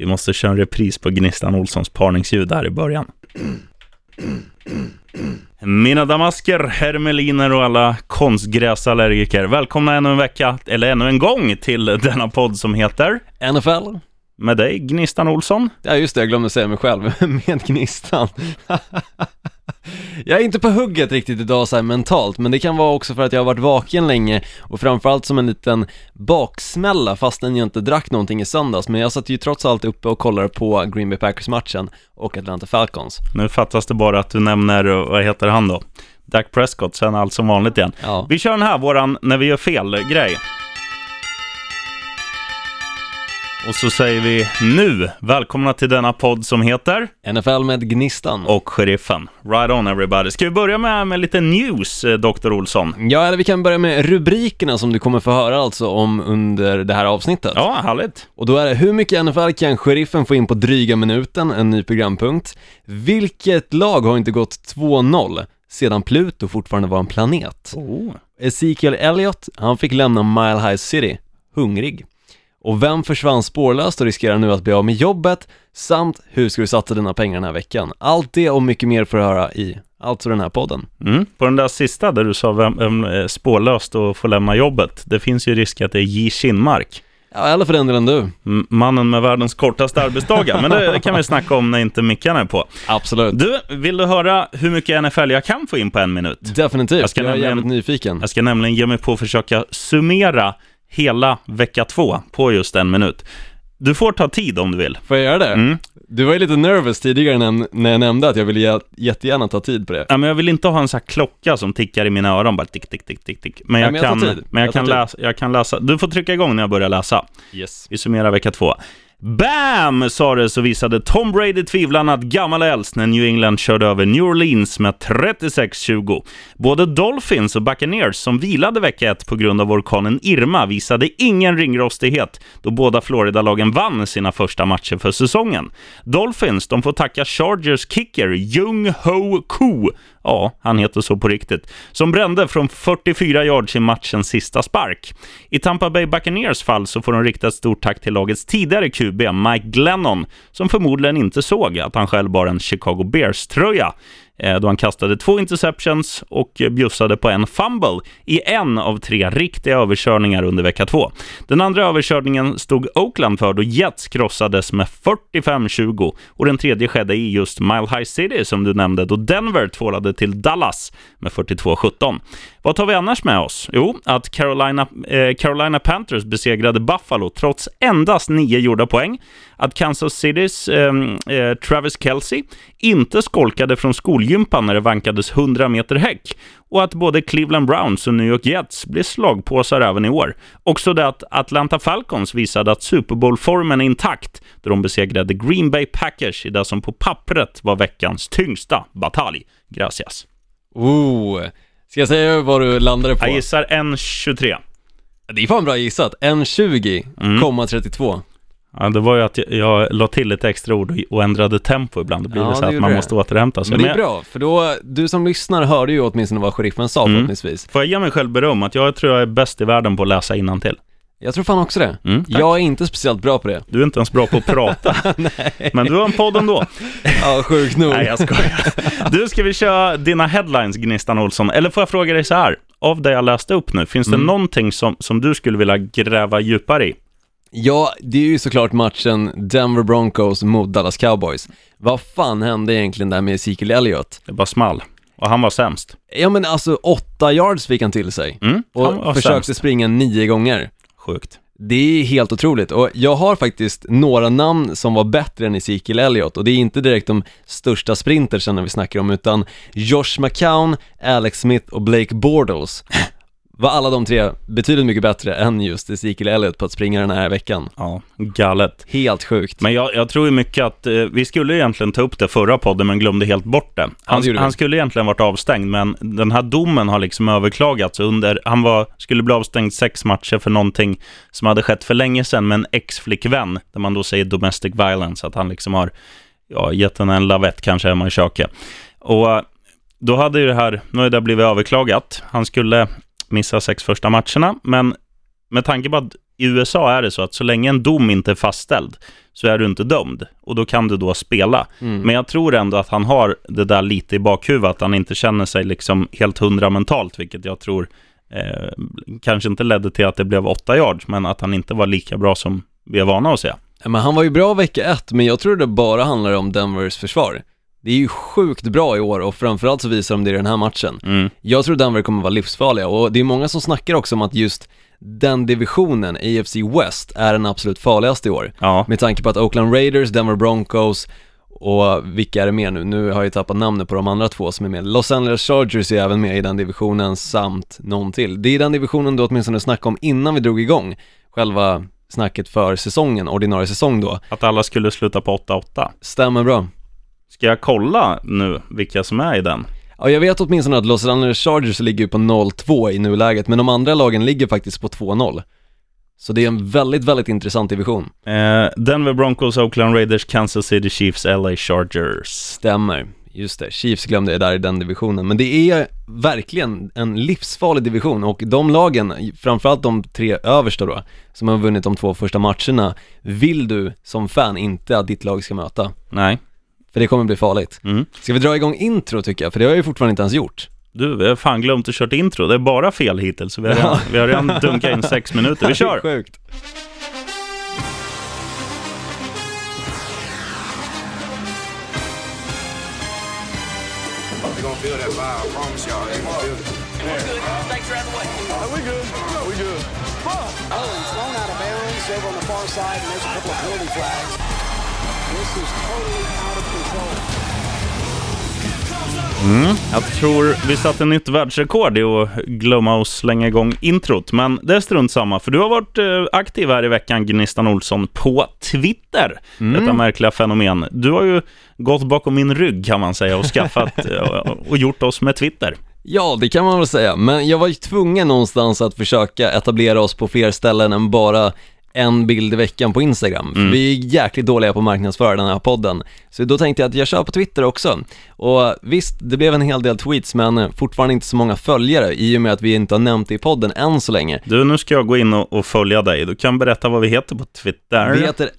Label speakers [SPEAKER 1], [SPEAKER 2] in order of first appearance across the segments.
[SPEAKER 1] Vi måste köra en repris på Gnistan Olssons parningsljud där i början. Mina damasker, hermeliner och alla konstgräsallergiker. Välkomna ännu en vecka, eller ännu en gång, till denna podd som heter
[SPEAKER 2] NFL.
[SPEAKER 1] Med dig, Gnistan Olsson.
[SPEAKER 2] Ja just det, jag glömde säga mig själv, med Gnistan. jag är inte på hugget riktigt idag så mentalt, men det kan vara också för att jag har varit vaken länge och framförallt som en liten baksmälla fastän jag inte drack någonting i söndags, men jag satt ju trots allt uppe och kollade på Green Bay Packers-matchen och Atlanta Falcons.
[SPEAKER 1] Nu fattas det bara att du nämner, vad heter han då? Dak Prescott, sen allt som vanligt igen.
[SPEAKER 2] Ja.
[SPEAKER 1] Vi kör den här, våran när vi gör fel-grej. Och så säger vi nu, välkomna till denna podd som heter
[SPEAKER 2] NFL med Gnistan.
[SPEAKER 1] Och Sheriffen. Right on everybody. Ska vi börja med, med lite news, eh, Dr. Olsson?
[SPEAKER 2] Ja, eller vi kan börja med rubrikerna som du kommer få höra alltså om under det här avsnittet.
[SPEAKER 1] Ja, härligt.
[SPEAKER 2] Och då är det, hur mycket NFL kan sheriffen få in på dryga minuten? En ny programpunkt. Vilket lag har inte gått 2-0 sedan Pluto fortfarande var en planet?
[SPEAKER 1] Oh.
[SPEAKER 2] Ezekiel Elliott, han fick lämna Mile High City, hungrig. Och vem försvann spårlöst och riskerar nu att bli av med jobbet? Samt hur ska du satsa dina pengar den här veckan? Allt det och mycket mer får du höra i alltså den här podden.
[SPEAKER 1] Mm. På den där sista där du sa vem, vem är spårlöst och får lämna jobbet. Det finns ju risk att det är J. Kinmark.
[SPEAKER 2] Ja, eller för den delen du.
[SPEAKER 1] M- Mannen med världens kortaste arbetsdagar. Men det kan vi snacka om när inte mickarna är på.
[SPEAKER 2] Absolut.
[SPEAKER 1] Du, vill du höra hur mycket NFL jag kan få in på en minut?
[SPEAKER 2] Definitivt,
[SPEAKER 1] Jag ska
[SPEAKER 2] jag är
[SPEAKER 1] nämligen-
[SPEAKER 2] jävligt nyfiken.
[SPEAKER 1] Jag ska nämligen ge mig på att försöka summera hela vecka två på just en minut. Du får ta tid om du vill.
[SPEAKER 2] Får jag göra det?
[SPEAKER 1] Mm.
[SPEAKER 2] Du var ju lite nervous tidigare när, när jag nämnde att jag ville jä- jättegärna ta tid på det.
[SPEAKER 1] Ja, men jag vill inte ha en sån här klocka som tickar i mina öron, bara tick, tick, tick, tick, tick. Men
[SPEAKER 2] Ja,
[SPEAKER 1] jag,
[SPEAKER 2] men jag
[SPEAKER 1] kan, men jag,
[SPEAKER 2] Jag
[SPEAKER 1] kan läsa, jag kan läsa. Du får trycka igång när jag börjar läsa.
[SPEAKER 2] Yes.
[SPEAKER 1] Vi summerar vecka två. BAM! sa det så visade Tom Brady tvivlarna att gammal är äldst när New England körde över New Orleans med 36-20. Både Dolphins och Buccaneers som vilade vecka 1 på grund av orkanen Irma visade ingen ringrostighet då båda Florida-lagen vann sina första matcher för säsongen. Dolphins, de får tacka Chargers kicker Jung Ho Koo Ja, han heter så på riktigt. Som brände från 44 yards i matchens sista spark. I Tampa Bay Buccaneers fall så får de rikta ett stort tack till lagets tidigare QB Mike Glennon, som förmodligen inte såg att han själv bar en Chicago Bears-tröja Eh, då han kastade två interceptions och bjussade på en fumble i en av tre riktiga överkörningar under vecka två. Den andra överkörningen stod Oakland för då Jets krossades med 45-20 och den tredje skedde i just Mile High City som du nämnde då Denver tvålade till Dallas med 42-17. Vad tar vi annars med oss? Jo, att Carolina, eh, Carolina Panthers besegrade Buffalo trots endast nio gjorda poäng. Att Kansas Citys eh, eh, Travis Kelce inte skolkade från skolgympan när det vankades 100 meter häck. Och att både Cleveland Browns och New York Jets blir slagpåsar även i år. Också det att Atlanta Falcons visade att Super Bowl-formen är intakt då de besegrade Green Bay Packers i det som på pappret var veckans tyngsta batalj. Gracias.
[SPEAKER 2] Oh, ska jag säga vad du landade på?
[SPEAKER 1] Jag gissar 1.23.
[SPEAKER 2] Det är fan bra gissat. 1.20,32.
[SPEAKER 1] Mm. Ja, det var ju att jag, jag la till lite extra ord och, ändrade tempo ibland. Det blir
[SPEAKER 2] Ja,
[SPEAKER 1] så att man
[SPEAKER 2] det.
[SPEAKER 1] måste återhämta sig.
[SPEAKER 2] Men det är bra, för då, du som lyssnar hörde ju åtminstone vad sheriffen sa
[SPEAKER 1] Mm.
[SPEAKER 2] förhoppningsvis.
[SPEAKER 1] Får jag ge mig själv beröm att jag tror jag är bäst i världen på att läsa innantill.
[SPEAKER 2] Jag tror fan också det.
[SPEAKER 1] Mm,
[SPEAKER 2] jag är inte speciellt bra på det.
[SPEAKER 1] Du är inte ens bra på att prata. Men du har en podd ändå.
[SPEAKER 2] Ja, sjukt nog.
[SPEAKER 1] Nej, jag skojar. Du, ska vi köra dina headlines, Gnistan Olsson? Eller får jag fråga dig så här? Av det jag läste upp nu, finns det
[SPEAKER 2] Mm.
[SPEAKER 1] någonting som, som du skulle vilja gräva djupare i?
[SPEAKER 2] Ja, det är ju såklart matchen Denver Broncos mot Dallas Cowboys. Vad fan hände egentligen där med Ezekiel Elliott?
[SPEAKER 1] Det bara small. Och han var sämst.
[SPEAKER 2] Ja men alltså, åtta yards fick han till sig.
[SPEAKER 1] Mm, han
[SPEAKER 2] Och försökte
[SPEAKER 1] sämst.
[SPEAKER 2] springa nio gånger.
[SPEAKER 1] Sjukt.
[SPEAKER 2] Det är helt otroligt och jag har faktiskt några namn som var bättre än Ezekiel Elliott och det är inte direkt de största sprintersen vi snackar om utan Josh McCown, Alex Smith och Blake Bortles var alla de tre betydligt mycket bättre än just Ezekiel Elliott på att springa den här veckan.
[SPEAKER 1] Ja, galet.
[SPEAKER 2] Helt sjukt.
[SPEAKER 1] Men jag, jag tror ju mycket att eh, vi skulle egentligen ta upp det förra podden men glömde helt bort det. Han,
[SPEAKER 2] vi.
[SPEAKER 1] han skulle egentligen varit avstängd men den här domen har liksom överklagats under, han var, skulle bli avstängd sex matcher för någonting som hade skett för länge sedan med en ex-flickvän, där man då säger domestic violence, att han liksom har ja, gett henne en lavett kanske hemma i köket. Och då hade ju det här, nu har det blivit överklagat, han skulle missa sex första matcherna, men med tanke på att i USA är det så att så länge en dom inte är fastställd så är du inte dömd och då kan du då spela.
[SPEAKER 2] Mm.
[SPEAKER 1] Men jag tror ändå att han har det där lite i bakhuvudet, att han inte känner sig liksom helt hundra mentalt, vilket jag tror eh, kanske inte ledde till att det blev åtta yards, men att han inte var lika bra som vi är vana att se.
[SPEAKER 2] Men han var ju bra vecka ett, men jag tror det bara handlar om Denvers försvar. Det är ju sjukt bra i år och framförallt så visar de det i den här matchen.
[SPEAKER 1] Mm.
[SPEAKER 2] Jag tror Denver kommer vara livsfarliga och det är många som snackar också om att just den divisionen, AFC West, är den absolut farligaste i år.
[SPEAKER 1] Ja,
[SPEAKER 2] Med tanke på att Oakland Raiders, Denver Broncos och vilka är det mer nu? Nu har jag ju tappat namnet på de andra två som är med. Los Angeles Chargers är även med i den divisionen samt någon till. Det är den divisionen du åtminstone snackade om innan vi drog igång själva snacket för säsongen, ordinarie säsong då.
[SPEAKER 1] att alla skulle sluta på 8-8.
[SPEAKER 2] Stämmer bra.
[SPEAKER 1] Ska jag kolla nu vilka som är i den?
[SPEAKER 2] Ja, jag vet åtminstone att Los Angeles Chargers ligger på 0-2 i nuläget, men de andra lagen ligger faktiskt på 2-0. Så det är en väldigt, väldigt intressant division.
[SPEAKER 1] Eh, Denver Broncos, Oakland Raiders, Kansas City Chiefs, LA Chargers.
[SPEAKER 2] Stämmer, just det. Chiefs glömde jag där i den divisionen. Men det är verkligen en livsfarlig division och de lagen, framförallt de tre översta då, som har vunnit de två första matcherna, vill du som fan inte att ditt lag ska möta.
[SPEAKER 1] Nej.
[SPEAKER 2] För det kommer bli farligt.
[SPEAKER 1] Mm.
[SPEAKER 2] Ska vi dra igång intro tycker jag? För det har jag ju fortfarande inte ens gjort.
[SPEAKER 1] Du, vi har fan glömt att köra intro. Det är bara fel hittills. Vi har redan, vi har redan dunkat in sex minuter. Vi kör!
[SPEAKER 2] Sjukt.
[SPEAKER 3] You're gonna feel that vibe, I promise y'all. You're gonna feel it.
[SPEAKER 4] Thanks for having way.
[SPEAKER 3] we good. we good.
[SPEAKER 5] Oh, he's thrown out of bounds over on the far side, and there's a couple of penalty flags. Control.
[SPEAKER 1] Jag tror vi satte nytt världsrekord i att glömma att slänga igång introt, men det är strunt samma, för du har varit eh, aktiv här i veckan, Gnistan Olsson, på Twitter. Detta märkliga fenomen. Du har ju gått bakom min rygg kan man säga och skaffat eh, och gjort oss med Twitter.
[SPEAKER 2] Ja, det kan man väl säga, men jag var ju tvungen någonstans att försöka etablera oss på fler ställen än bara en bild i veckan på Instagram. För vi är jäkligt dåliga på att marknadsföra den här podden. Så då tänkte jag att jag kör på Twitter också. Och visst, det blev en hel del tweets, men fortfarande inte så många följare i och med att vi inte har nämnt det i podden än så länge.
[SPEAKER 1] Du, nu ska jag gå in och, och följa dig. Du kan berätta vad vi heter på Twitter.
[SPEAKER 2] Vi heter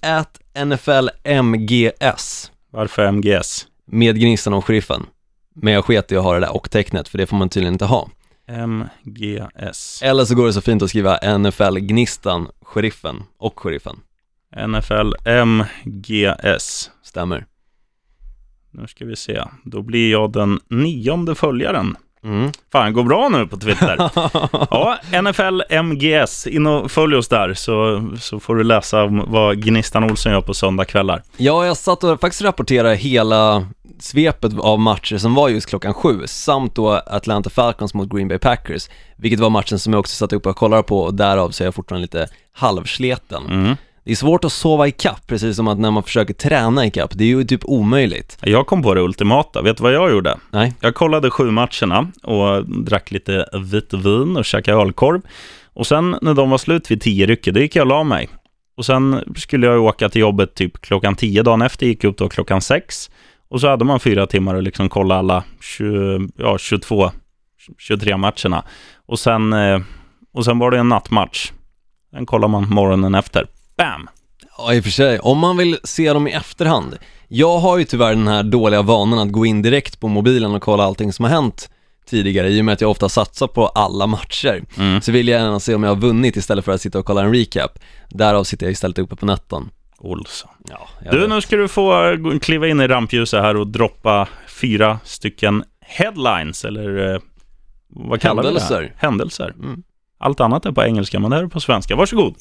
[SPEAKER 2] NFLMGS
[SPEAKER 1] Varför MGS?
[SPEAKER 2] med Gnistan och Sheriffen. Men jag sket i att ha det där och-tecknet, för det får man tydligen inte ha.
[SPEAKER 1] MGS.
[SPEAKER 2] Eller så går det så fint att skriva NFL Gnistan, Sheriffen och Sheriffen.
[SPEAKER 1] NFL MGS.
[SPEAKER 2] Stämmer.
[SPEAKER 1] Nu ska vi se. Då blir jag den nionde följaren.
[SPEAKER 2] Mm.
[SPEAKER 1] Fan, går bra nu på Twitter. ja, NFL MGS. In och följ oss där så, så får du läsa om vad Gnistan Olsson gör på söndagskvällar.
[SPEAKER 2] Ja, jag satt och faktiskt rapporterade hela svepet av matcher som var just klockan sju, samt då Atlanta Falcons mot Green Bay Packers, vilket var matchen som jag också satt upp och kollade på och därav så är jag fortfarande lite halvsleten.
[SPEAKER 1] Mm.
[SPEAKER 2] Det är svårt att sova i kapp, precis som att när man försöker träna i kapp, det är ju typ omöjligt.
[SPEAKER 1] Jag kom på det ultimata. Vet du vad jag gjorde?
[SPEAKER 2] Nej,
[SPEAKER 1] Jag kollade sju matcherna och drack lite vitt vin och käkade ölkorv. Och sen när de var slut vid tio rycker, då gick jag och la mig. Och sen skulle jag åka till jobbet typ klockan tio dagen efter, gick upp då klockan sex. Och så hade man fyra timmar och liksom kolla alla 20, ja, 22, 23 matcherna. Och sen, eh, och sen var det en nattmatch. Den kollar man morgonen efter. Bam!
[SPEAKER 2] ja i och för sig, om man vill se dem i efterhand. Jag har ju tyvärr den här dåliga vanan att gå in direkt på mobilen och kolla allting som har hänt tidigare i och med att jag ofta satsar på alla matcher.
[SPEAKER 1] Mm.
[SPEAKER 2] Så vill jag gärna se om jag har vunnit istället för att sitta och kolla en recap. Därav sitter jag istället uppe på natten.
[SPEAKER 1] Olsson.
[SPEAKER 2] Ja,
[SPEAKER 1] Du,
[SPEAKER 2] vet.
[SPEAKER 1] nu ska du få kliva in i rampljuset här och droppa fyra stycken headlines, eller eh, vad kallar vi det?
[SPEAKER 2] Händelser.
[SPEAKER 1] här? Händelser.
[SPEAKER 2] Mm.
[SPEAKER 1] Allt annat är på engelska, men det här är på svenska. Varsågod.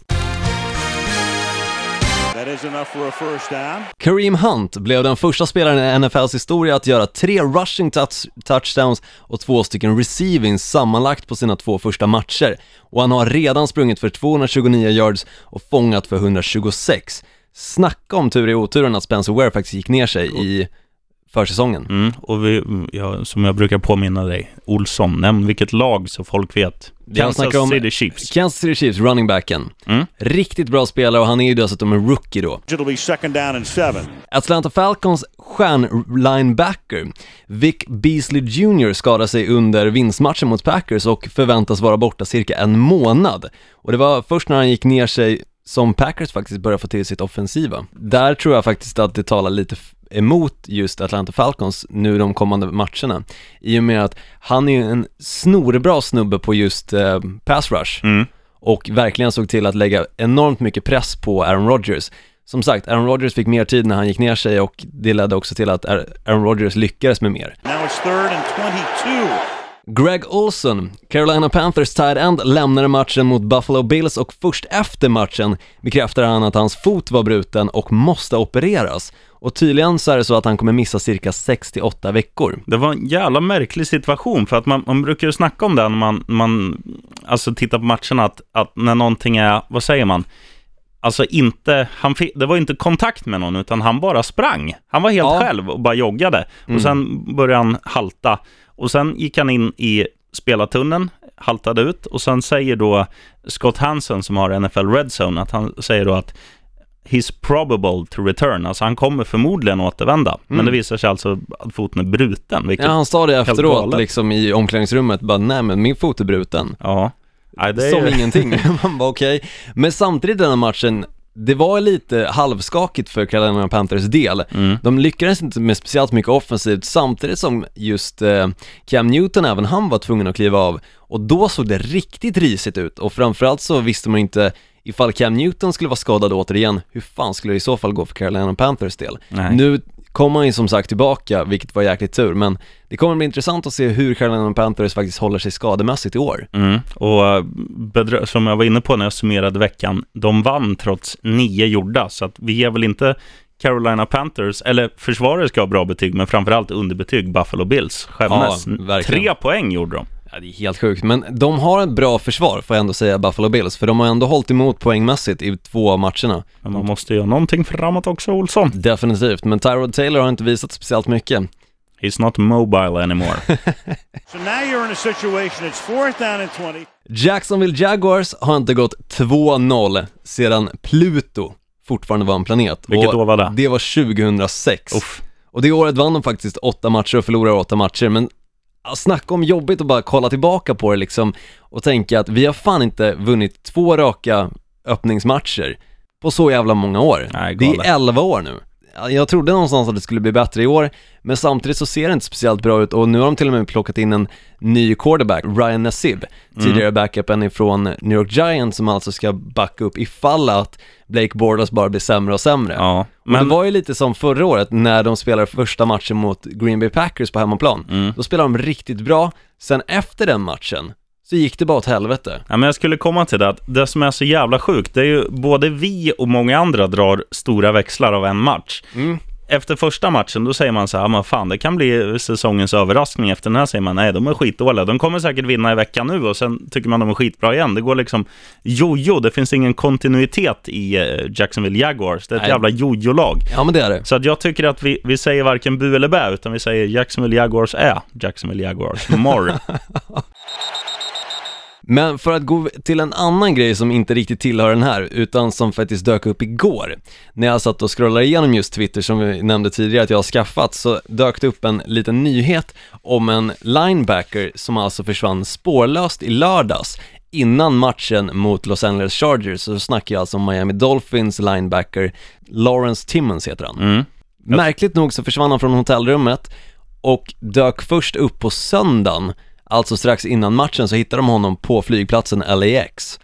[SPEAKER 6] That is enough for a first down.
[SPEAKER 2] Kareem Hunt blev den första spelaren i NFLs historia att göra tre rushing touch touchdowns och två stycken receivings sammanlagt på sina två första matcher. Och han har redan sprungit för 229 yards och fångat för 126. Snacka om tur i oturen att Spencer Ware faktiskt gick ner sig i för säsongen.
[SPEAKER 1] Mm, och vi, ja, som jag brukar påminna dig, Olsson, nämn vilket lag så folk vet. Kansas
[SPEAKER 2] om
[SPEAKER 1] City Chiefs.
[SPEAKER 2] Kansas City Chiefs, running backen.
[SPEAKER 1] Mm.
[SPEAKER 2] Riktigt bra spelare och han är ju dessutom en rookie då.
[SPEAKER 6] It'll be second down and seven.
[SPEAKER 2] Atlanta Falcons stjärnlinebacker Vic Beasley Jr skadade sig under vinstmatchen mot Packers och förväntas vara borta cirka en månad. Och det var först när han gick ner sig som Packers faktiskt började få till sitt offensiva. Där tror jag faktiskt att det talar lite emot just Atlanta Falcons nu de kommande matcherna. I och med att han är en snorbra snubbe på just eh, pass rush
[SPEAKER 1] Mm.
[SPEAKER 2] och verkligen såg till att lägga enormt mycket press på Aaron Rodgers. Som sagt, Aaron Rodgers fick mer tid när han gick ner sig och det ledde också till att Aaron Rodgers lyckades med mer.
[SPEAKER 6] Now it's third and 22.
[SPEAKER 2] Greg Olson, Carolina Panthers tight end, lämnade matchen mot Buffalo Bills och först efter matchen bekräftar han att hans fot var bruten och måste opereras. Och tydligen så är det så att han kommer missa cirka 68 veckor.
[SPEAKER 1] Det var en jävla märklig situation, för att man, man brukar ju snacka om det när man, man alltså tittar på matcherna, att, att när någonting är, vad säger man? Alltså inte, han fick, det var inte kontakt med någon, utan han bara sprang. Han var helt
[SPEAKER 2] Ja.
[SPEAKER 1] själv och bara joggade. Och sen började han halta. Och sen gick han in i spelartunneln, haltade ut. Och sen säger då Scott Hansen, som har NFL Red Zone, att han säger då att He's probable to return, alltså han kommer förmodligen återvända. Men det visar sig alltså att foten är bruten, vilket
[SPEAKER 2] Ja, han sa det efteråt liksom i omklädningsrummet, bara nej men min fot är bruten.
[SPEAKER 1] Ja. Nej, det är
[SPEAKER 2] Som ingenting. Man bara okej. Men samtidigt den här matchen, det var lite halvskakigt för Carolina Panthers del.
[SPEAKER 1] Mm.
[SPEAKER 2] De lyckades inte med speciellt mycket offensivt samtidigt som just eh, Cam Newton, även han var tvungen att kliva av. Och då såg det riktigt risigt ut och framförallt så visste man inte ifall Cam Newton skulle vara skadad återigen, hur fan skulle det i så fall gå för Carolina Panthers del?
[SPEAKER 1] Nej.
[SPEAKER 2] Nu kom han ju som sagt tillbaka, vilket var jäkligt tur, men det kommer bli intressant att se hur Carolina Panthers faktiskt håller sig skademässigt i år.
[SPEAKER 1] Mm. Och eh, bedrö- som jag var inne på när jag summerade veckan, de vann trots nio gjorda, så att vi ger väl inte Carolina Panthers, eller försvaret ska ha bra betyg, men framförallt underbetyg Buffalo Bills. Skämmes.
[SPEAKER 2] Ja.
[SPEAKER 1] Tre poäng gjorde de.
[SPEAKER 2] Ja, det är helt sjukt, men de har ett bra försvar får jag ändå säga, Buffalo Bills, för de har ändå hållit emot poängmässigt i två av matcherna.
[SPEAKER 1] Men man måste göra någonting framåt också, Olsson.
[SPEAKER 2] Definitivt, men Tyrod Taylor har inte visat speciellt mycket.
[SPEAKER 1] He's not mobile anymore.
[SPEAKER 6] So now you're in a situation, it's fourth down and 20.
[SPEAKER 2] Jacksonville Jaguars har inte gått 2-0 sedan Pluto fortfarande var en planet.
[SPEAKER 1] Vilket år var det?
[SPEAKER 2] Det var 2006.
[SPEAKER 1] Uff.
[SPEAKER 2] Och det året vann de faktiskt åtta matcher och förlorade åtta matcher, men snacka om jobbigt att bara kolla tillbaka på det liksom och tänka att vi har fan inte vunnit två raka öppningsmatcher på så jävla många år.
[SPEAKER 1] Nej,
[SPEAKER 2] det är 11 år nu. Ja, Jag trodde någonstans att det skulle bli bättre i år, men samtidigt så ser det inte speciellt bra ut och nu har de till och med plockat in en ny quarterback, Ryan Nassib,
[SPEAKER 1] Mm.
[SPEAKER 2] tidigare backupen ifrån New York Giants som alltså ska backa upp ifall att Blake Bortles bara blir sämre och sämre.
[SPEAKER 1] Ja,
[SPEAKER 2] Men
[SPEAKER 1] men
[SPEAKER 2] det var ju lite som förra året när de spelade första matchen mot Green Bay Packers på hemmaplan.
[SPEAKER 1] Mm.
[SPEAKER 2] Då spelade de riktigt bra, sen efter den matchen så gick det bara åt helvete.
[SPEAKER 1] Ja, men jag skulle komma till det att det som är så jävla sjukt, det är ju både vi och många andra drar stora växlar av en match.
[SPEAKER 2] Mm.
[SPEAKER 1] Efter första matchen, då säger man så här, men fan, det kan bli säsongens överraskning. Efter den här säger man, nej, de är skitdåliga. De kommer säkert vinna i veckan nu och sen tycker man de är skitbra igen. Det går liksom jojo, det finns ingen kontinuitet i eh, Jacksonville Jaguars. Det är ett
[SPEAKER 2] Nej.
[SPEAKER 1] jävla jojo-lag.
[SPEAKER 2] Ja men det är det.
[SPEAKER 1] Så att jag tycker att vi, vi säger varken bu eller bä, utan vi säger Jacksonville Jaguars är Jacksonville Jaguars. More.
[SPEAKER 2] Men för att gå till en annan grej som inte riktigt tillhör den här, utan som faktiskt dök upp igår. När jag satt och scrollade igenom just Twitter som vi nämnde tidigare att jag har skaffat, så dök det upp en liten nyhet om en linebacker som alltså försvann spårlöst i lördags innan matchen mot Los Angeles Chargers, så snackar jag alltså om Miami Dolphins linebacker, Lawrence Timmons heter han.
[SPEAKER 1] Mm.
[SPEAKER 2] Märkligt nog så försvann han från hotellrummet och dök först upp på söndagen, alltså strax innan matchen så hittar de honom på flygplatsen LAX.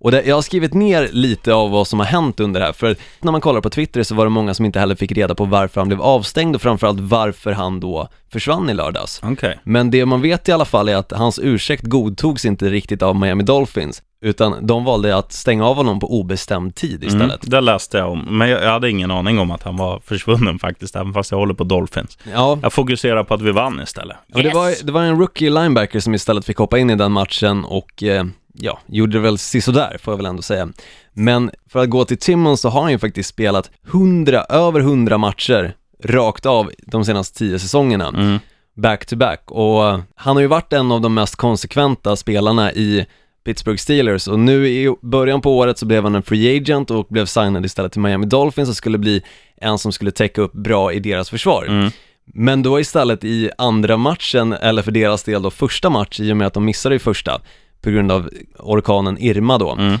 [SPEAKER 2] Och det, jag har skrivit ner lite av vad som har hänt under det här, för när man kollar på Twitter så var det många som inte heller fick reda på varför han blev avstängd och framförallt varför han då försvann i lördags.
[SPEAKER 1] Okej.
[SPEAKER 2] Men det man vet i alla fall är att hans ursäkt godtogs inte riktigt av Miami Dolphins, utan de valde att stänga av honom på obestämd tid istället.
[SPEAKER 1] Mm, det läste jag om, men jag, hade ingen aning om att han var försvunnen faktiskt, även fast jag håller på Dolphins.
[SPEAKER 2] Ja,
[SPEAKER 1] Jag fokuserar på att vi vann istället.
[SPEAKER 2] Och det, var, det var en rookie linebacker som istället fick hoppa in i den matchen och eh, ja, gjorde det väl sisådär får jag väl ändå säga. Men för att gå till Timmons så har han ju faktiskt spelat 100, över 100 matcher rakt av de senaste tio säsongerna.
[SPEAKER 1] Mm.
[SPEAKER 2] back to back och han har ju varit en av de mest konsekventa spelarna i Pittsburgh Steelers och nu i början på året så blev han en free agent och blev signad istället till Miami Dolphins och skulle bli en som skulle täcka upp bra i deras försvar.
[SPEAKER 1] Mm.
[SPEAKER 2] Men då istället i andra matchen, eller för deras del då första match i och med att de missade i första på grund av orkanen Irma då,
[SPEAKER 1] Mm.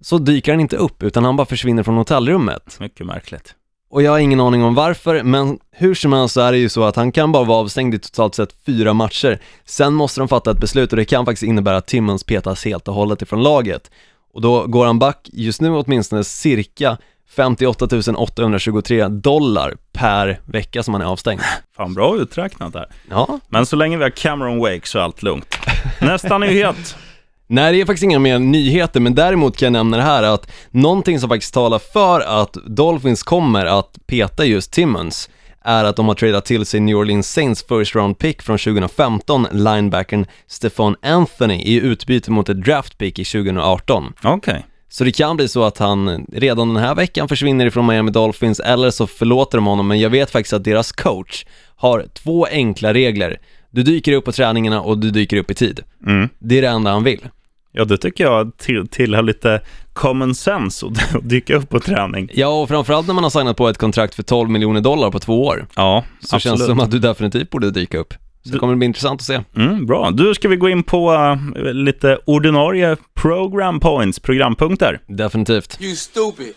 [SPEAKER 2] så dyker han inte upp utan han bara försvinner från hotellrummet.
[SPEAKER 1] Mycket märkligt.
[SPEAKER 2] Och jag har ingen aning om varför, men hur som helst så är det ju så att han kan bara vara avstängd i totalt sett fyra matcher. Sen måste de fatta ett beslut och det kan faktiskt innebära att Timmons petas helt och hållet ifrån laget. Och då går han back just nu åtminstone cirka 58 823 dollar per vecka som han är avstängd.
[SPEAKER 1] Fan, bra uträknat där.
[SPEAKER 2] Ja,
[SPEAKER 1] Men så länge vi har Cameron Wake så är allt lugnt. Nästa nyhet.
[SPEAKER 2] Nej, det är faktiskt inga mer nyheter, men däremot kan jag nämna det här att någonting som faktiskt talar för att Dolphins kommer att peta just Timmons är att de har tradat till sig New Orleans Saints first round pick från 2015, linebacken Stefan Anthony, i utbyte mot ett draft pick i 2018.
[SPEAKER 1] Okej.
[SPEAKER 2] Så det kan bli så att han redan den här veckan försvinner ifrån Miami Dolphins eller så förlåter de honom, men jag vet faktiskt att deras coach har två enkla regler. Du dyker upp på träningarna och du dyker upp i tid.
[SPEAKER 1] Mm.
[SPEAKER 2] Det är det enda han vill.
[SPEAKER 1] Ja, det tycker jag till, tillhör lite common sense att dyka upp på träning.
[SPEAKER 2] Ja, och framförallt när man har signat på ett kontrakt för 12 miljoner dollar på två år,
[SPEAKER 1] Ja,
[SPEAKER 2] så känns det som att du definitivt borde dyka upp. Så det kommer det bli intressant att se.
[SPEAKER 1] Mm, bra. Du, ska vi gå in på eh, lite ordinarie program points, programpunkter?
[SPEAKER 2] Definitivt.
[SPEAKER 7] You stupid.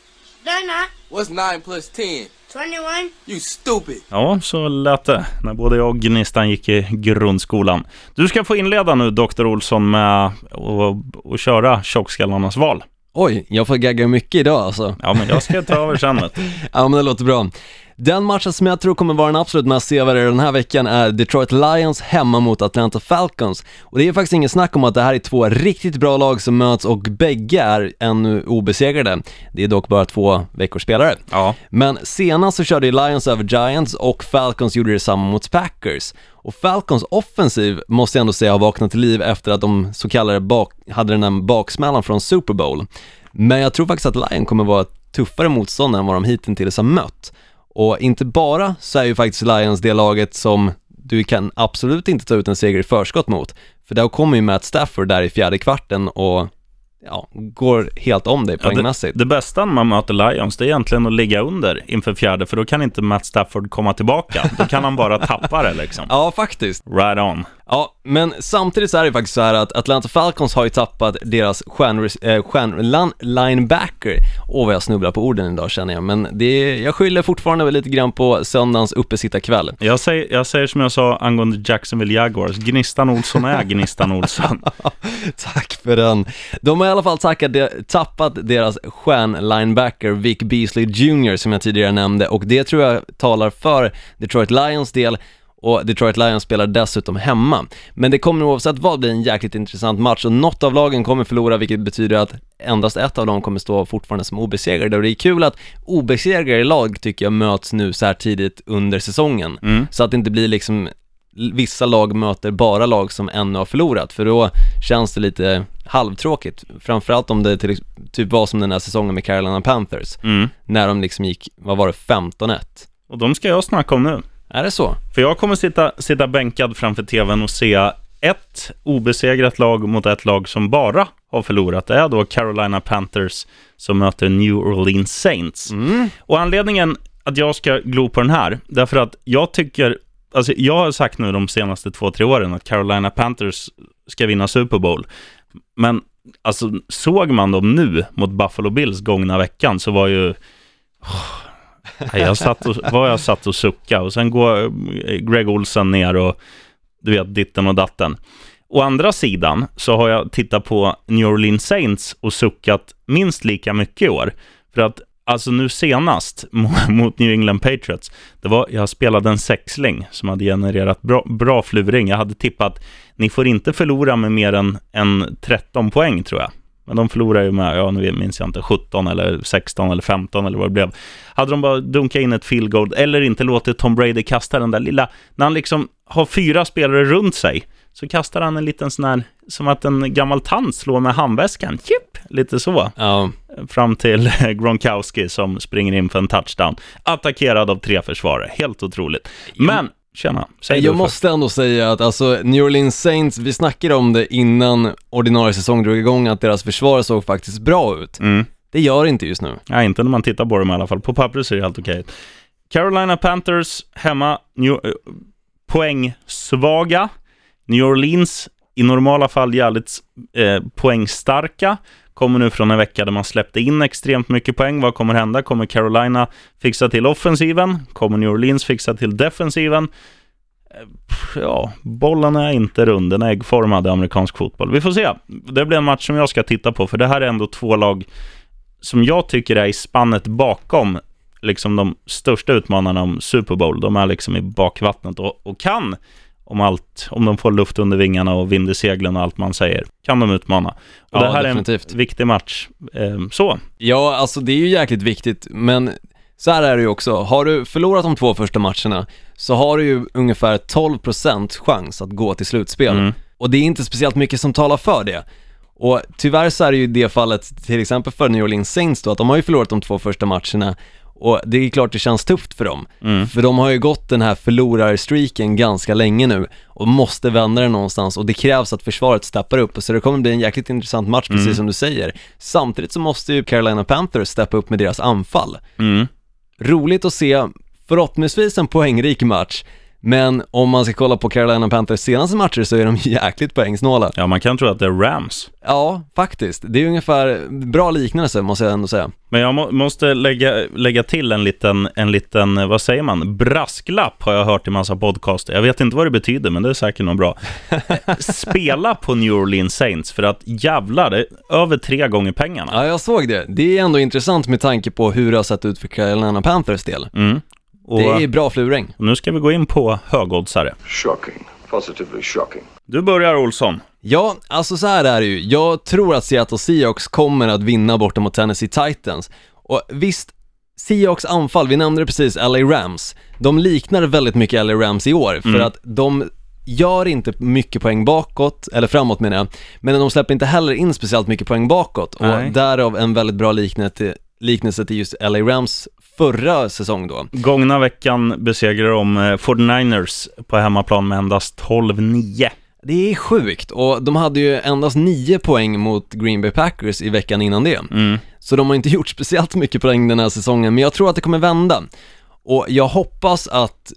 [SPEAKER 4] They're not.
[SPEAKER 7] What's 9 plus 10?
[SPEAKER 4] 21.
[SPEAKER 7] You stupid.
[SPEAKER 1] Ja, så lät det när både jag och Gnistan gick i grundskolan. Du ska få inleda nu, Dr. Olsson, med att att köra tjockskallarnas val.
[SPEAKER 2] Oj, jag får gagga mycket idag alltså.
[SPEAKER 1] Ja, men jag ska ta över sen.
[SPEAKER 2] Ja men det låter bra. Den matchen som jag tror kommer vara den absolut mest sevärda den här veckan är Detroit Lions hemma mot Atlanta Falcons. Och det är faktiskt ingen snack om att det här är två riktigt bra lag som möts och bägge är ännu obesegrade. Det är dock bara två veckors spelare.
[SPEAKER 1] Ja.
[SPEAKER 2] Men senast så körde ju Lions över Giants och Falcons gjorde detsamma mot Packers. Och Falcons offensiv måste jag ändå säga har vaknat till liv efter att de så kallade bak, hade den här baksmällan från Super Bowl. Men jag tror faktiskt att Lions kommer vara tuffare motstånd än vad de hittills har mött. Och inte bara så är ju faktiskt Lions det laget som du kan absolut inte ta ut en seger i förskott mot. För där kommer ju Matt Stafford där i fjärde kvarten och ja, går helt om dig
[SPEAKER 1] Ja,
[SPEAKER 2] poängmässigt.
[SPEAKER 1] det, det bästa när man möter Lions, det är egentligen att ligga under inför fjärde, för då kan inte Matt Stafford komma tillbaka. Då kan han bara tappa det liksom.
[SPEAKER 2] Ja, faktiskt.
[SPEAKER 1] Right on.
[SPEAKER 2] Ja, men samtidigt så är det faktiskt så här att Atlanta Falcons har ju tappat deras stjärn, eh, stjärn linebacker. Åh vad jag snubblar på orden idag känner jag, men det jag skyller fortfarande lite grann på söndagens uppesittarkväll.
[SPEAKER 1] Jag säger, jag säger som jag sa angående Jacksonville Jaguars, Gnistan Olsson är Gnistan Olsson.
[SPEAKER 2] Tack för den. De har i alla fall tackat, tappat deras stjärn-linebacker Vic Beasley Jr. som jag tidigare nämnde och det tror jag talar för Detroit Lions del och Detroit Lions spelar dessutom hemma. Men det kommer oavsett vad bli en jäkligt intressant match och något av lagen kommer förlora vilket betyder att endast ett av dem kommer stå fortfarande som obesegrade och det är kul att obesegrade lag tycker jag möts nu så här tidigt under säsongen.
[SPEAKER 1] Mm.
[SPEAKER 2] Så att det inte blir liksom vissa lag möter bara lag som ännu har förlorat, för då känns det lite halvtråkigt. Framförallt om det till, typ var som den här säsongen med Carolina Panthers,
[SPEAKER 1] Mm.
[SPEAKER 2] när de liksom gick, vad var det, 15-1?
[SPEAKER 1] Och de ska jag snacka om nu.
[SPEAKER 2] Är det så?
[SPEAKER 1] För jag kommer sitta, sitta bänkad framför tvn och se ett obesegrat lag mot ett lag som bara har förlorat. Det är då Carolina Panthers som möter New Orleans Saints. Och anledningen att jag ska glo på den här, därför att jag tycker, alltså jag har sagt nu de senaste två, tre åren att Carolina Panthers ska vinna Super Bowl. Men alltså såg man dem nu mot Buffalo Bills gångna veckan så var ju Nej, jag satt och, var jag satt och suckade och sen går eh, Greg Olsen ner och du vet, ditten och datten. Å andra sidan så har jag tittat på New Orleans Saints och suckat minst lika mycket i år. För att alltså nu senast mot New England Patriots, det var, jag spelade en sexling som hade genererat bra, bra fluring. Jag hade tippat, ni får inte förlora med mer än, än 13 poäng tror jag. Men de förlorade ju med, ja nu minns jag inte, 17 eller 16 eller 15 eller vad det blev. Hade de bara dunkat in ett field goal eller inte låtit Tom Brady kasta den där lilla, när han liksom har fyra spelare runt sig så kastar han en liten sån här, som att en gammal tant slår med handväskan. Chip! Lite så.
[SPEAKER 2] Ja,
[SPEAKER 1] Fram till Gronkowski som springer in för en touchdown. Attackerad av tre försvarare. Helt otroligt. Men, tjena. Säg
[SPEAKER 2] jag måste ändå säga att alltså New Orleans Saints, vi snackade om det innan ordinarie säsong drog igång, att deras försvar såg faktiskt bra ut.
[SPEAKER 1] Mm.
[SPEAKER 2] Det gör det inte just nu.
[SPEAKER 1] Ja, inte när man tittar på dem i alla fall. På pappret ser det helt okej ut. Carolina Panthers hemma, New, eh, poängsvaga. New Orleans i normala fall jävligt eh, poängstarka. Kommer nu från en vecka där man släppte in extremt mycket poäng. Vad kommer hända? Kommer Carolina fixa till offensiven? Kommer New Orleans fixa till defensiven? Eh, ja, bollen är inte rund, den är äggformad i amerikansk fotboll. Vi får se. Det blir en match som jag ska titta på, för det här är ändå två lag som jag tycker är i spannet bakom liksom de största utmanarna om Super Bowl. De är liksom i bakvattnet och, och kan, om allt, om de får luft under vingarna och vind i seglen och allt man säger, kan de utmana. Och
[SPEAKER 2] Ja,
[SPEAKER 1] det här
[SPEAKER 2] definitivt.
[SPEAKER 1] är en viktig match. Eh, så,
[SPEAKER 2] Ja, alltså det är ju jäkligt viktigt, men så här är det ju också. Har du förlorat de två första matcherna så har du ju ungefär 12% chans att gå till slutspel.
[SPEAKER 1] Mm.
[SPEAKER 2] Och det är inte speciellt mycket som talar för det. Och tyvärr så är det ju det fallet till exempel för New Orleans Saints då, att de har ju förlorat de två första matcherna och det är klart det känns tufft för dem.
[SPEAKER 1] Mm.
[SPEAKER 2] För de har ju gått den här förlorarstreaken ganska länge nu och måste vända den någonstans och det krävs att försvaret steppar upp så det kommer bli en jäkligt intressant match precis
[SPEAKER 1] Mm.
[SPEAKER 2] som du säger. Samtidigt så måste ju Carolina Panthers steppa upp med deras anfall.
[SPEAKER 1] mm.
[SPEAKER 2] Roligt att se, förhoppningsvis en poängrik match, men om man ska kolla på Carolina Panthers senaste matcher så är de jäkligt poängsnåla.
[SPEAKER 1] ja, man kan tro att det är Rams.
[SPEAKER 2] Ja, faktiskt. Det är ungefär bra liknelse måste jag ändå säga.
[SPEAKER 1] Men jag må, måste lägga, lägga till en liten, en liten, vad säger man, brasklapp har jag hört i massa podcaster. Jag vet inte vad det betyder, men det är säkert något bra. Spela på New Orleans Saints, för att jävlar, det är över tre gånger pengarna.
[SPEAKER 2] Ja, jag såg det. Det är ändå intressant med tanke på hur det har sett ut för Carolina Panthers del.
[SPEAKER 1] Mm. Och,
[SPEAKER 2] Det är bra fluring.
[SPEAKER 1] nu ska vi gå in på högoddsare.
[SPEAKER 3] Shocking. Positively shocking.
[SPEAKER 1] Du börjar Olsson.
[SPEAKER 2] Ja, alltså så här är det ju. Jag tror att Seattle Seahawks kommer att vinna borta mot Tennessee Titans. Och visst, Seahawks anfall, vi nämnde det precis, LA Rams. De liknar väldigt mycket LA Rams i år, för
[SPEAKER 1] Mm.
[SPEAKER 2] att de gör inte mycket poäng bakåt, eller framåt menar jag, men de släpper inte heller in speciellt mycket poäng bakåt.
[SPEAKER 1] Nej.
[SPEAKER 2] Och därav en väldigt bra liknelse, liknelse till just LA Rams förra säsong då.
[SPEAKER 1] Gångna veckan besegrade de eh, 49ers på hemmaplan med endast 12-9.
[SPEAKER 2] Det är sjukt och de hade ju endast nio poäng mot Green Bay Packers i veckan innan det.
[SPEAKER 1] Mm.
[SPEAKER 2] Så de har inte gjort speciellt mycket poäng den här säsongen, men jag tror att det kommer vända. Och jag hoppas att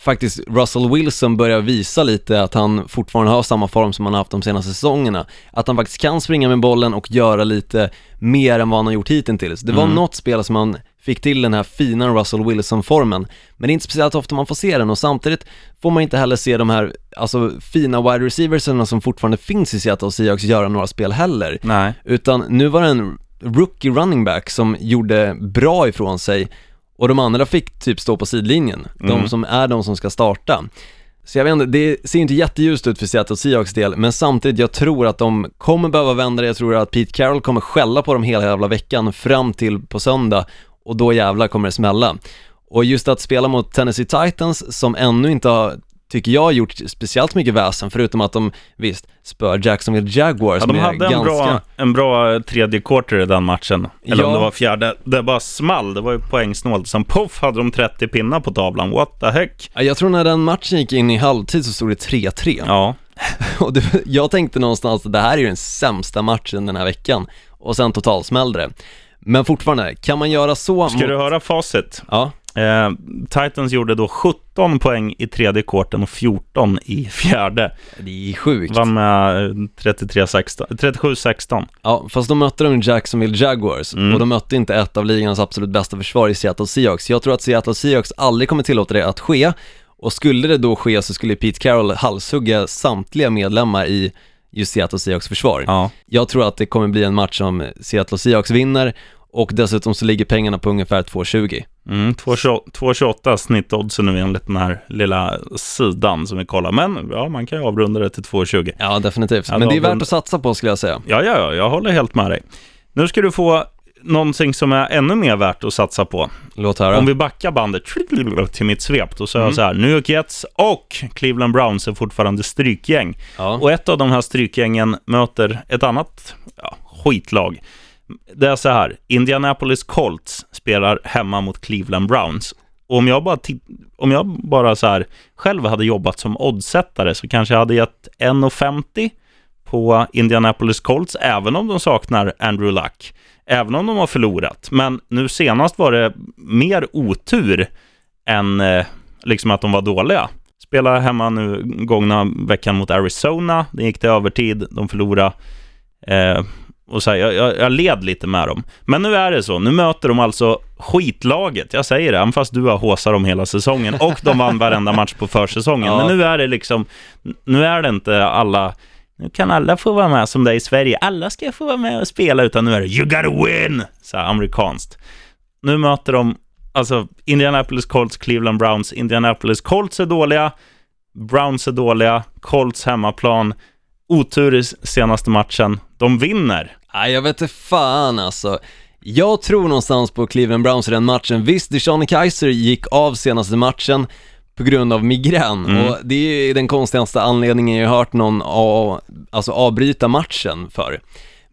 [SPEAKER 2] faktiskt Russell Wilson börjar visa lite att han fortfarande har samma form som han har haft de senaste säsongerna. Att han faktiskt kan springa med bollen och göra lite mer än vad han har gjort hittills. Det var
[SPEAKER 1] Mm.
[SPEAKER 2] något spel som han fick till den här fina Russell Wilson-formen, men det är inte speciellt ofta man får se den och samtidigt får man inte heller se de här, alltså fina wide receiversarna som fortfarande finns i Seattle Seahawks göra några spel heller.
[SPEAKER 1] Nej.
[SPEAKER 2] Utan nu var det en rookie running back som gjorde bra ifrån sig och de andra fick typ stå på sidlinjen. De
[SPEAKER 1] Mm.
[SPEAKER 2] som är de som ska starta. Så jag vet inte, det ser inte jätteljust ut för Seattle Seahawks del, men samtidigt, jag tror att de kommer behöva vända det. Jag tror att Pete Carroll kommer skälla på dem hela jävla veckan fram till på söndag och då jävlar kommer det smälla. Och just att spela mot Tennessee Titans som ännu inte har, tycker jag, gjort speciellt mycket väsen förutom att de, visst, spör Jacksonville Jaguars
[SPEAKER 1] Ja, de hade en,
[SPEAKER 2] ganska...
[SPEAKER 1] bra, en bra tredje quarter i den matchen. Eller om
[SPEAKER 2] Ja.
[SPEAKER 1] det var fjärde. Det bara small. Det var ju poängsnålt. Sen poff hade de 30 pinnar på tavlan. What the heck?
[SPEAKER 2] Ja, Jag tror när den matchen gick in i halvtid så stod det 3-3.
[SPEAKER 1] Ja.
[SPEAKER 2] Och det, jag tänkte någonstans att det här är ju den sämsta matchen den här veckan. Och sen totalsmällde det. Men fortfarande, kan man göra så
[SPEAKER 1] Ska
[SPEAKER 2] mot...
[SPEAKER 1] du höra facit?
[SPEAKER 2] Ja,
[SPEAKER 1] Eh, Titans gjorde då 17 poäng i tredje quarten och 14 i fjärde.
[SPEAKER 2] det är sjukt.
[SPEAKER 1] Vann med eh, 33-16 37-16.
[SPEAKER 2] Ja, fast de mötte de Jacksonville Jaguars
[SPEAKER 1] Mm.
[SPEAKER 2] och de mötte inte ett av ligans absolut bästa försvar i Seattle Seahawks. Jag tror att Seattle Seahawks aldrig kommer tillåta det att ske och skulle det då ske så skulle Pete Carroll halshugga samtliga medlemmar i just Seattle Seahawks försvar.
[SPEAKER 1] Ja.
[SPEAKER 2] Jag tror att det kommer bli en match som Seattle Seahawks vinner och dessutom så ligger pengarna på ungefär 2,20.
[SPEAKER 1] Mm, 2,28 2,28 snittoddsen nu enligt den här lilla sidan som vi kollar. Men ja, man kan ju avrunda det till 2,20.
[SPEAKER 2] Ja, definitivt. Men det är värt att satsa på skulle jag säga.
[SPEAKER 1] Ja, ja, ja, jag håller helt med dig. Nu ska du få någonting som är ännu mer värt att satsa på.
[SPEAKER 2] Låt höra.
[SPEAKER 1] Om vi backar bandet till mitt svep, då sa
[SPEAKER 2] Mm.
[SPEAKER 1] jag så här, New York Jets och Cleveland Browns är fortfarande strykgäng.
[SPEAKER 2] Ja.
[SPEAKER 1] Och ett av de här strykgängen möter ett annat ja, skitlag. Det är så här, Indianapolis Colts spelar hemma mot Cleveland Browns. Och om jag bara, om jag bara så här, själv hade jobbat som oddsättare så kanske jag hade gett 1,50 på Indianapolis Colts, även om de saknar Andrew Luck. Även om de har förlorat. Men nu senast var det mer otur än eh, liksom att de var dåliga. Spelade hemma nu gångna veckan mot Arizona. Det gick till övertid. De förlorade. Eh, och så här, jag, jag, jag led lite med dem. Men nu är det så. Nu möter de alltså skitlaget. Jag säger det, även fast du har håsat dem hela säsongen. Och de vann varenda match på försäsongen.
[SPEAKER 2] Ja.
[SPEAKER 1] Men nu är det liksom, nu är det inte alla nu kan alla få vara med som det är i Sverige. Alla ska få vara med och spela, utan nu är det you gotta win! Så här amerikanskt. Nu möter de, alltså Indianapolis Colts, Cleveland Browns. Indianapolis Colts är dåliga, Browns är dåliga, Colts hemmaplan. Otur i senaste matchen. De vinner.
[SPEAKER 2] Nej, jag vet inte fan alltså. Jag tror någonstans på Cleveland Browns i den matchen. Visst, Deshaun Kaiser gick av senaste matchen på grund av migrän och det är den konstigaste anledningen jag har hört någon av, alltså avbryta matchen för.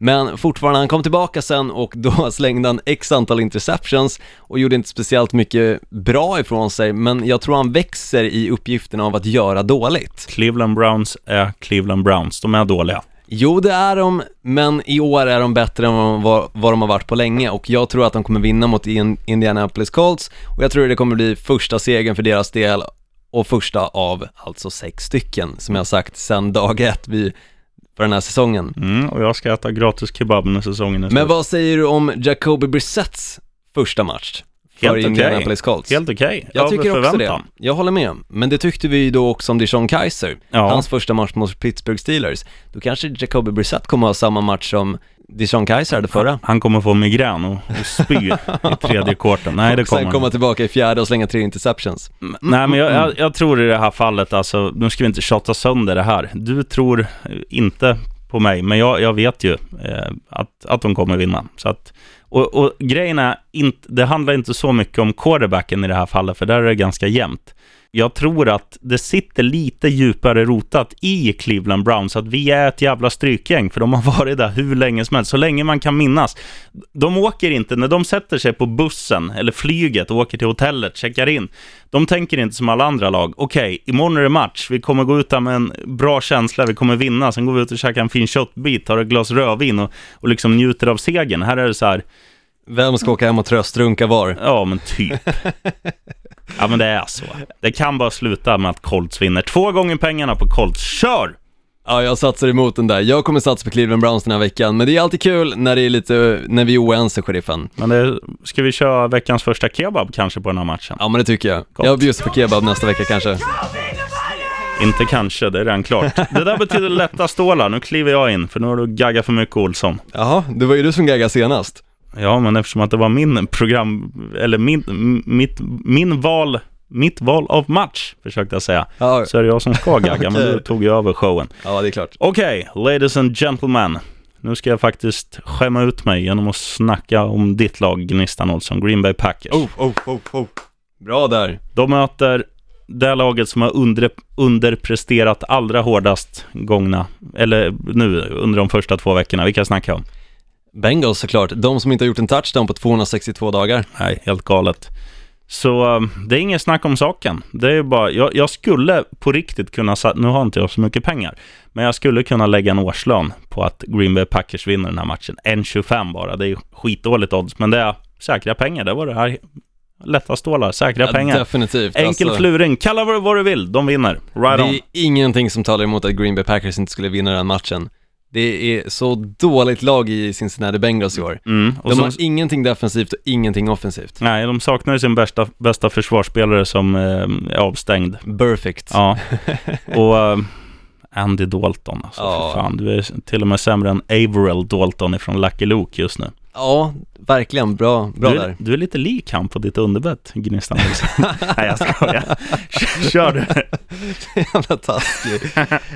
[SPEAKER 2] Men fortfarande, han kom tillbaka sen och då slängde han x antal interceptions och gjorde inte speciellt mycket bra ifrån sig, men jag tror han växer i uppgiften av att göra dåligt.
[SPEAKER 1] Cleveland Browns är Cleveland Browns. De är dåliga.
[SPEAKER 2] Jo, det är de, men i år är de bättre än vad de, var, vad de har varit på länge och jag tror att de kommer vinna mot In- Indianapolis Colts och jag tror det kommer bli första segern för deras del och första av alltså sex stycken som jag sagt sedan dag ett vid, för den här säsongen.
[SPEAKER 1] Mm, och jag ska äta gratis kebab när säsongen är
[SPEAKER 2] Men
[SPEAKER 1] slut.
[SPEAKER 2] vad säger du om Jacoby Brissetts första match för
[SPEAKER 1] Helt.
[SPEAKER 2] Indianapolis Colts?
[SPEAKER 1] Helt okej.
[SPEAKER 2] Jag
[SPEAKER 1] Över
[SPEAKER 2] tycker också det. Jag håller med. Men det tyckte vi då också om Deshaun Kaiser.
[SPEAKER 1] Ja.
[SPEAKER 2] Hans första match mot Pittsburgh Steelers. Då kanske Jacoby Brissett kommer ha samma match som Deshaun Kaiser hade förra.
[SPEAKER 1] Han kommer få migrän och, och spy i tredje kvarten. Nej, det kommer
[SPEAKER 2] sen
[SPEAKER 1] han
[SPEAKER 2] komma tillbaka i fjärde och slänga tre interceptions.
[SPEAKER 1] Nej, men jag, jag, jag tror i det här fallet, alltså, nu ska vi inte tjata sönder det här. Du tror inte på mig, men jag, jag vet ju eh, att, att de kommer vinna. Så att, och, och grejen är, inte, det handlar inte så mycket om quarterbacken i det här fallet, för där är det ganska jämnt. Jag tror att det sitter lite djupare rotat i Cleveland Browns, att vi är ett jävla strykgäng, för de har varit där hur länge som helst, så länge man kan minnas. De åker inte, när de sätter sig på bussen eller flyget och åker till hotellet, checkar in, de tänker inte som alla andra lag. Okej, imorgon är det match, vi kommer gå ut där med en bra känsla, vi kommer vinna, sen går vi ut och käkar en fin köttbit, tar ett glas rödvin och, och liksom njuter av segern. Här är det så här,
[SPEAKER 2] Vem ska åka hem och tröstrunka var?
[SPEAKER 1] Ja, men typ. ja, men det är så. Det kan bara sluta med att Colts vinner. Två gånger pengarna på Colts. Kör!
[SPEAKER 2] Ja, jag satsar emot den där. Jag kommer satsa på Cleveland Browns den här veckan, men det är alltid kul när det är lite, när vi är oense, sheriffen.
[SPEAKER 1] Men det, ska vi köra veckans första kebab kanske på den här matchen?
[SPEAKER 2] Ja, men det tycker jag.
[SPEAKER 1] Gott.
[SPEAKER 2] Jag bjuder på kebab nästa vecka kanske.
[SPEAKER 1] Inte kanske, det är redan klart. Det där betyder lätta stålar. Nu kliver jag in, för nu har du gaggat för mycket Olsson.
[SPEAKER 2] Jaha, det var ju du som gaggade senast.
[SPEAKER 1] Ja, men eftersom att det var min program, eller min, mitt, min val, mitt val av match, försökte jag säga,
[SPEAKER 2] Ja,
[SPEAKER 1] så är det jag som ska gagga, men
[SPEAKER 2] Okej.
[SPEAKER 1] du tog ju över showen.
[SPEAKER 2] ja det är klart.
[SPEAKER 1] Okej, ladies and gentlemen. Nu ska jag faktiskt skämma ut mig genom att snacka om ditt lag, Gnistan Olsson, Green Bay Packers.
[SPEAKER 2] Oh, oh, oh, oh. Bra där.
[SPEAKER 1] De möter det laget som har under, underpresterat allra hårdast gångna, eller nu under de första två veckorna. Vilka snackar jag om?
[SPEAKER 2] Bengals såklart, de som inte har gjort en touchdown på 262 dagar.
[SPEAKER 1] Nej, helt galet. Så um, det är ingen snack om saken. Det är bara, jag, jag skulle på riktigt kunna, nu har inte jag så mycket pengar, men jag skulle kunna lägga en årslön på att Green Bay Packers vinner den här matchen. 1,25 bara, det är ju skitdåligt odds, men det är säkra pengar. Det var det här lätta stålar, säkra
[SPEAKER 2] Ja,
[SPEAKER 1] pengar.
[SPEAKER 2] definitivt.
[SPEAKER 1] Enkel
[SPEAKER 2] Alltså,
[SPEAKER 1] fluring, kalla vad, du vill, de vinner. Right
[SPEAKER 2] Det
[SPEAKER 1] on.
[SPEAKER 2] är ingenting som talar emot att Green Bay Packers inte skulle vinna den matchen. Det är så dåligt lag i Cincinnati Bengals i år.
[SPEAKER 1] Mm.
[SPEAKER 2] De
[SPEAKER 1] så,
[SPEAKER 2] har ingenting defensivt och ingenting offensivt.
[SPEAKER 1] nej, de saknar ju sin bästa, bästa försvarsspelare som eh, är avstängd.
[SPEAKER 2] Perfect.
[SPEAKER 1] Ja, och eh, Andy Dalton alltså,
[SPEAKER 2] Ja.
[SPEAKER 1] för fan. Du är till och med sämre än Averill Dalton ifrån Lucky Luke just nu.
[SPEAKER 2] Ja, verkligen. Bra, bra
[SPEAKER 1] du,
[SPEAKER 2] där.
[SPEAKER 1] är, du är lite lik han på ditt underbett, Gnistan. Nej, jag skojar. Kör du.
[SPEAKER 2] Jävla taskig.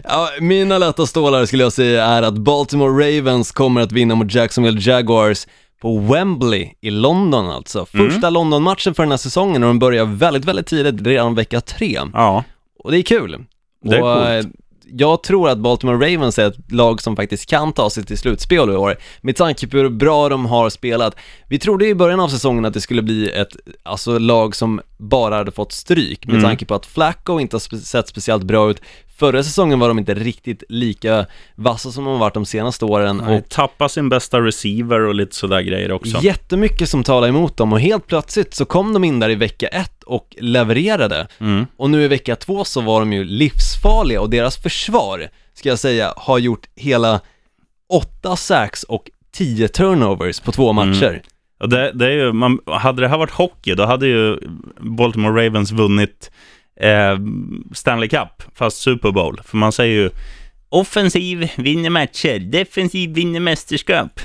[SPEAKER 2] Ja, mina lätta stålar skulle jag säga är att Baltimore Ravens kommer att vinna mot Jacksonville Jaguars på Wembley i London alltså. Första London-matchen för den här säsongen och den börjar väldigt, väldigt tidigt, redan vecka tre.
[SPEAKER 1] Ja,
[SPEAKER 2] Och det är kul.
[SPEAKER 1] Det är
[SPEAKER 2] och,
[SPEAKER 1] coolt.
[SPEAKER 2] Jag tror att Baltimore Ravens är ett lag som faktiskt kan ta sig till slutspel i år, med tanke på hur bra de har spelat. Vi trodde i början av säsongen att det skulle bli ett, alltså lag som bara hade fått stryk, med
[SPEAKER 1] Mm.
[SPEAKER 2] tanke på att Flacco inte har sett speciellt bra ut. Förra säsongen var de inte riktigt lika vassa som de har varit de senaste åren
[SPEAKER 1] Nej,
[SPEAKER 2] och
[SPEAKER 1] tappa sin bästa receiver och lite sådär grejer också.
[SPEAKER 2] jättemycket som talar emot dem och helt plötsligt så kom de in där i vecka ett och levererade.
[SPEAKER 1] Mm.
[SPEAKER 2] Och nu i vecka två så var de ju livsfarliga och deras försvar, ska jag säga, har gjort hela åtta sacks och tio turnovers på två
[SPEAKER 1] Mm.
[SPEAKER 2] matcher.
[SPEAKER 1] Och det, det är ju, man, hade det här varit hockey, då hade ju Baltimore Ravens vunnit eh, Stanley Cup, fast Super Bowl. För man säger ju offensiv vinner matcher, defensiv vinner mästerskap.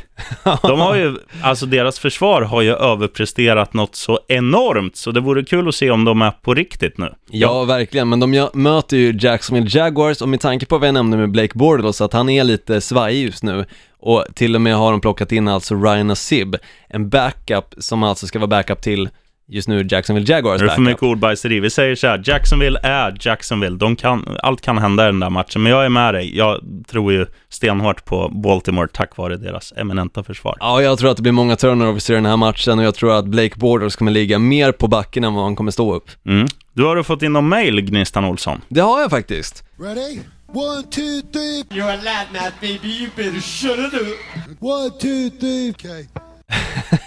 [SPEAKER 1] De har ju, alltså deras försvar har ju överpresterat något så enormt, så det vore kul att se om de är på riktigt nu.
[SPEAKER 2] Ja, verkligen, men de möter ju Jacksonville Jaguars och med tanke på vad jag nämnde med Blake Bortles, att han är lite svajig just nu och till och med har de plockat in alltså Ryan Asib, en backup som alltså ska vara backup till just nu Jacksonville Jaguars
[SPEAKER 1] Det är för
[SPEAKER 2] backup.
[SPEAKER 1] mycket ordbajseri. Vi säger så här, Jacksonville är Jacksonville. De kan, allt kan hända i den där matchen, men jag är med dig. Jag tror ju stenhårt på Baltimore tack vare deras eminenta försvar.
[SPEAKER 2] Ja, jag tror att det blir många turnovers i den här matchen och jag tror att Blake Bortles kommer ligga mer på backen än vad han kommer stå upp.
[SPEAKER 1] Mm. Du har du fått in någon mail, Gnistan Olsson?
[SPEAKER 2] Det har jag faktiskt.
[SPEAKER 8] Ready? One, two, three.
[SPEAKER 7] You're a lad now, baby. You better shut it up.
[SPEAKER 8] One, two, three. Okay.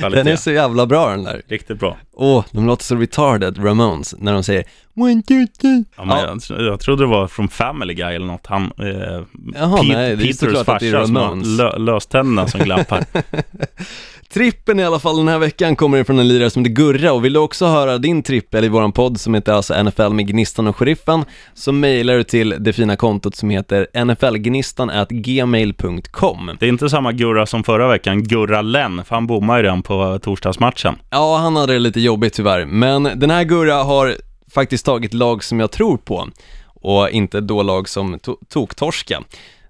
[SPEAKER 2] Den är så jävla bra den där.
[SPEAKER 1] Riktigt bra.
[SPEAKER 2] Åh, de låter så retarded, Ramones, när de säger One, two, three.
[SPEAKER 1] Ja, men
[SPEAKER 2] Ja.
[SPEAKER 1] Jag, jag trodde det var från Family Guy eller något. Han, eh,
[SPEAKER 2] Jaha,
[SPEAKER 1] Pete-
[SPEAKER 2] nej, det är
[SPEAKER 1] farsa som har lö, löständerna som glappar.
[SPEAKER 2] Trippen i alla fall den här veckan kommer ifrån en lirare som heter Gurra. Och vill du också höra din trippel i våran podd som heter alltså NFL med Gnistan och Sheriffen så mejlar du till det fina kontot som heter nflgnistan at gmail.com
[SPEAKER 1] Det är inte samma Gurra som förra veckan, Gurra Len, för han bommade ju redan på torsdagsmatchen.
[SPEAKER 2] Ja, han hade det lite jobbigt tyvärr, men den här Gurra har faktiskt tagit lag som jag tror på och inte då lag som to- toktorska,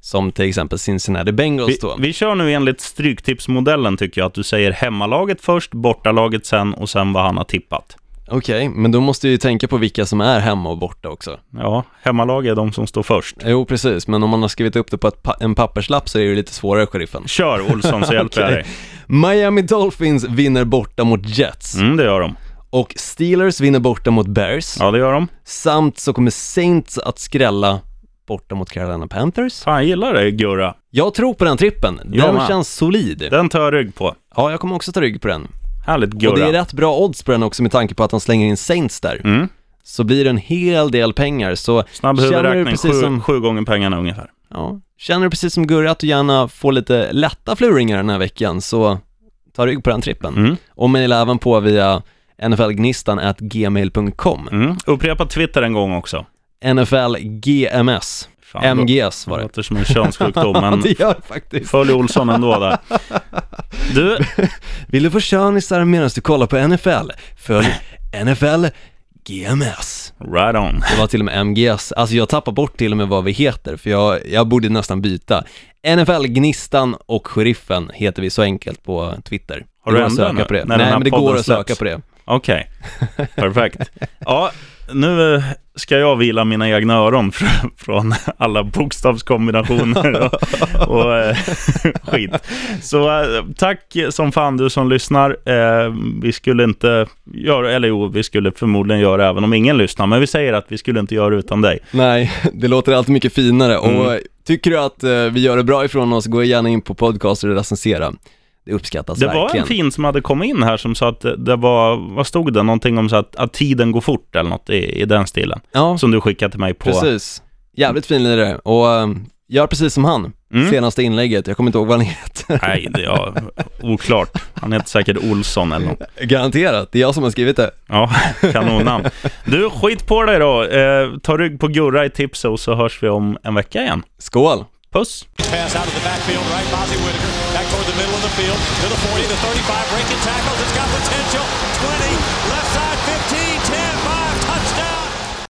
[SPEAKER 2] som till exempel Cincinnati Bengals då.
[SPEAKER 1] vi kör nu enligt Stryktipsmodellen tycker jag, att du säger hemmalaget först, bortalaget sen och sen vad han har tippat.
[SPEAKER 2] Okej, men då måste jag ju tänka på vilka som är hemma och borta också.
[SPEAKER 1] Ja, hemmalag är de som står först.
[SPEAKER 2] Jo, precis, men om man har skrivit upp det på ett pa- en papperslapp så är det ju lite svårare, sheriffen.
[SPEAKER 1] Kör Olsson så hjälper jag
[SPEAKER 2] Okej.
[SPEAKER 1] dig.
[SPEAKER 2] Miami Dolphins vinner borta mot Jets
[SPEAKER 1] Mm, det gör de.
[SPEAKER 2] och Steelers vinner borta mot Bears
[SPEAKER 1] Ja, det gör de.
[SPEAKER 2] samt så kommer Saints att skrälla borta mot Carolina Panthers.
[SPEAKER 1] Fan, jag gillar det Gurra.
[SPEAKER 2] Jag tror på den trippen, den
[SPEAKER 1] med.
[SPEAKER 2] känns solid.
[SPEAKER 1] Den tar jag rygg på.
[SPEAKER 2] Ja, jag kommer också ta rygg på den.
[SPEAKER 1] Härligt
[SPEAKER 2] Och det
[SPEAKER 1] Gurra.
[SPEAKER 2] är rätt bra odds på den också med tanke på att de slänger in Saints där.
[SPEAKER 1] Mm.
[SPEAKER 2] Så blir det en hel del pengar, så
[SPEAKER 1] Snabb huvudräkning,
[SPEAKER 2] precis
[SPEAKER 1] sju,
[SPEAKER 2] som,
[SPEAKER 1] sju gånger pengarna ungefär.
[SPEAKER 2] ja, känner du precis som Gurra att du gärna får lite lätta fluringar den här veckan, så ta rygg på den trippen.
[SPEAKER 1] Mm.
[SPEAKER 2] Och mejla även på via nflgnistan at gmail.com
[SPEAKER 1] Mm. Upprepa Twitter en gång också.
[SPEAKER 2] NFLGMS
[SPEAKER 1] Fan,
[SPEAKER 2] MGS var
[SPEAKER 1] Det
[SPEAKER 2] det.
[SPEAKER 1] låter som en könssjukdom, men
[SPEAKER 2] det gör faktiskt.
[SPEAKER 1] följ Olsson ändå där. Du,
[SPEAKER 2] Vill du få könisar medan du kollar på NFL? Följ NFL GMS.
[SPEAKER 1] right on.
[SPEAKER 2] Det var till och med MGS, alltså jag tappar bort till och med vad vi heter för jag, jag borde nästan byta. NFL Gnistan och Sheriffen heter vi så enkelt på Twitter.
[SPEAKER 1] Har
[SPEAKER 2] Det
[SPEAKER 1] du ändrat
[SPEAKER 2] söka
[SPEAKER 1] nu,
[SPEAKER 2] på det.
[SPEAKER 1] när
[SPEAKER 2] Nej men det går att söka på det.
[SPEAKER 1] Okej, perfekt. Ja, nu eh, ska jag vila mina egna öron fr- från alla bokstavskombinationer och, och eh, skit. Så eh, tack som fan du som lyssnar. Eh, Vi skulle inte göra, eller jo, vi skulle förmodligen göra även om ingen lyssnar, men vi säger att vi skulle inte göra utan dig.
[SPEAKER 2] Nej, det låter alltid mycket finare och
[SPEAKER 1] Mm.
[SPEAKER 2] tycker du att vi gör det bra ifrån oss, gå gärna in på podcaster och recensera. Det uppskattas
[SPEAKER 1] Det var
[SPEAKER 2] verkligen.
[SPEAKER 1] en fin som hade kommit in här som sa att det- det var, vad stod det, någonting om så att, att tiden går fort eller något i, i den stilen.
[SPEAKER 2] Ja,
[SPEAKER 1] Som du skickade till mig på.
[SPEAKER 2] precis. Jävligt fin lirare och eh, gör precis som han.
[SPEAKER 1] Mm.
[SPEAKER 2] Senaste inlägget, jag kommer inte ihåg vad han heter.
[SPEAKER 1] Nej, det är oklart. Han heter säkert Olsson eller något.
[SPEAKER 2] Garanterat, det är jag som har skrivit det.
[SPEAKER 1] Ja, kanonnamn. Du, skit på dig då. Eh, ta rygg på Gurra i tipset och så hörs vi om en vecka igen.
[SPEAKER 2] Skål!
[SPEAKER 1] Puss!
[SPEAKER 6] The middle of the field to the 40, the 35, breaking tackles. It's got potential. 20, left side.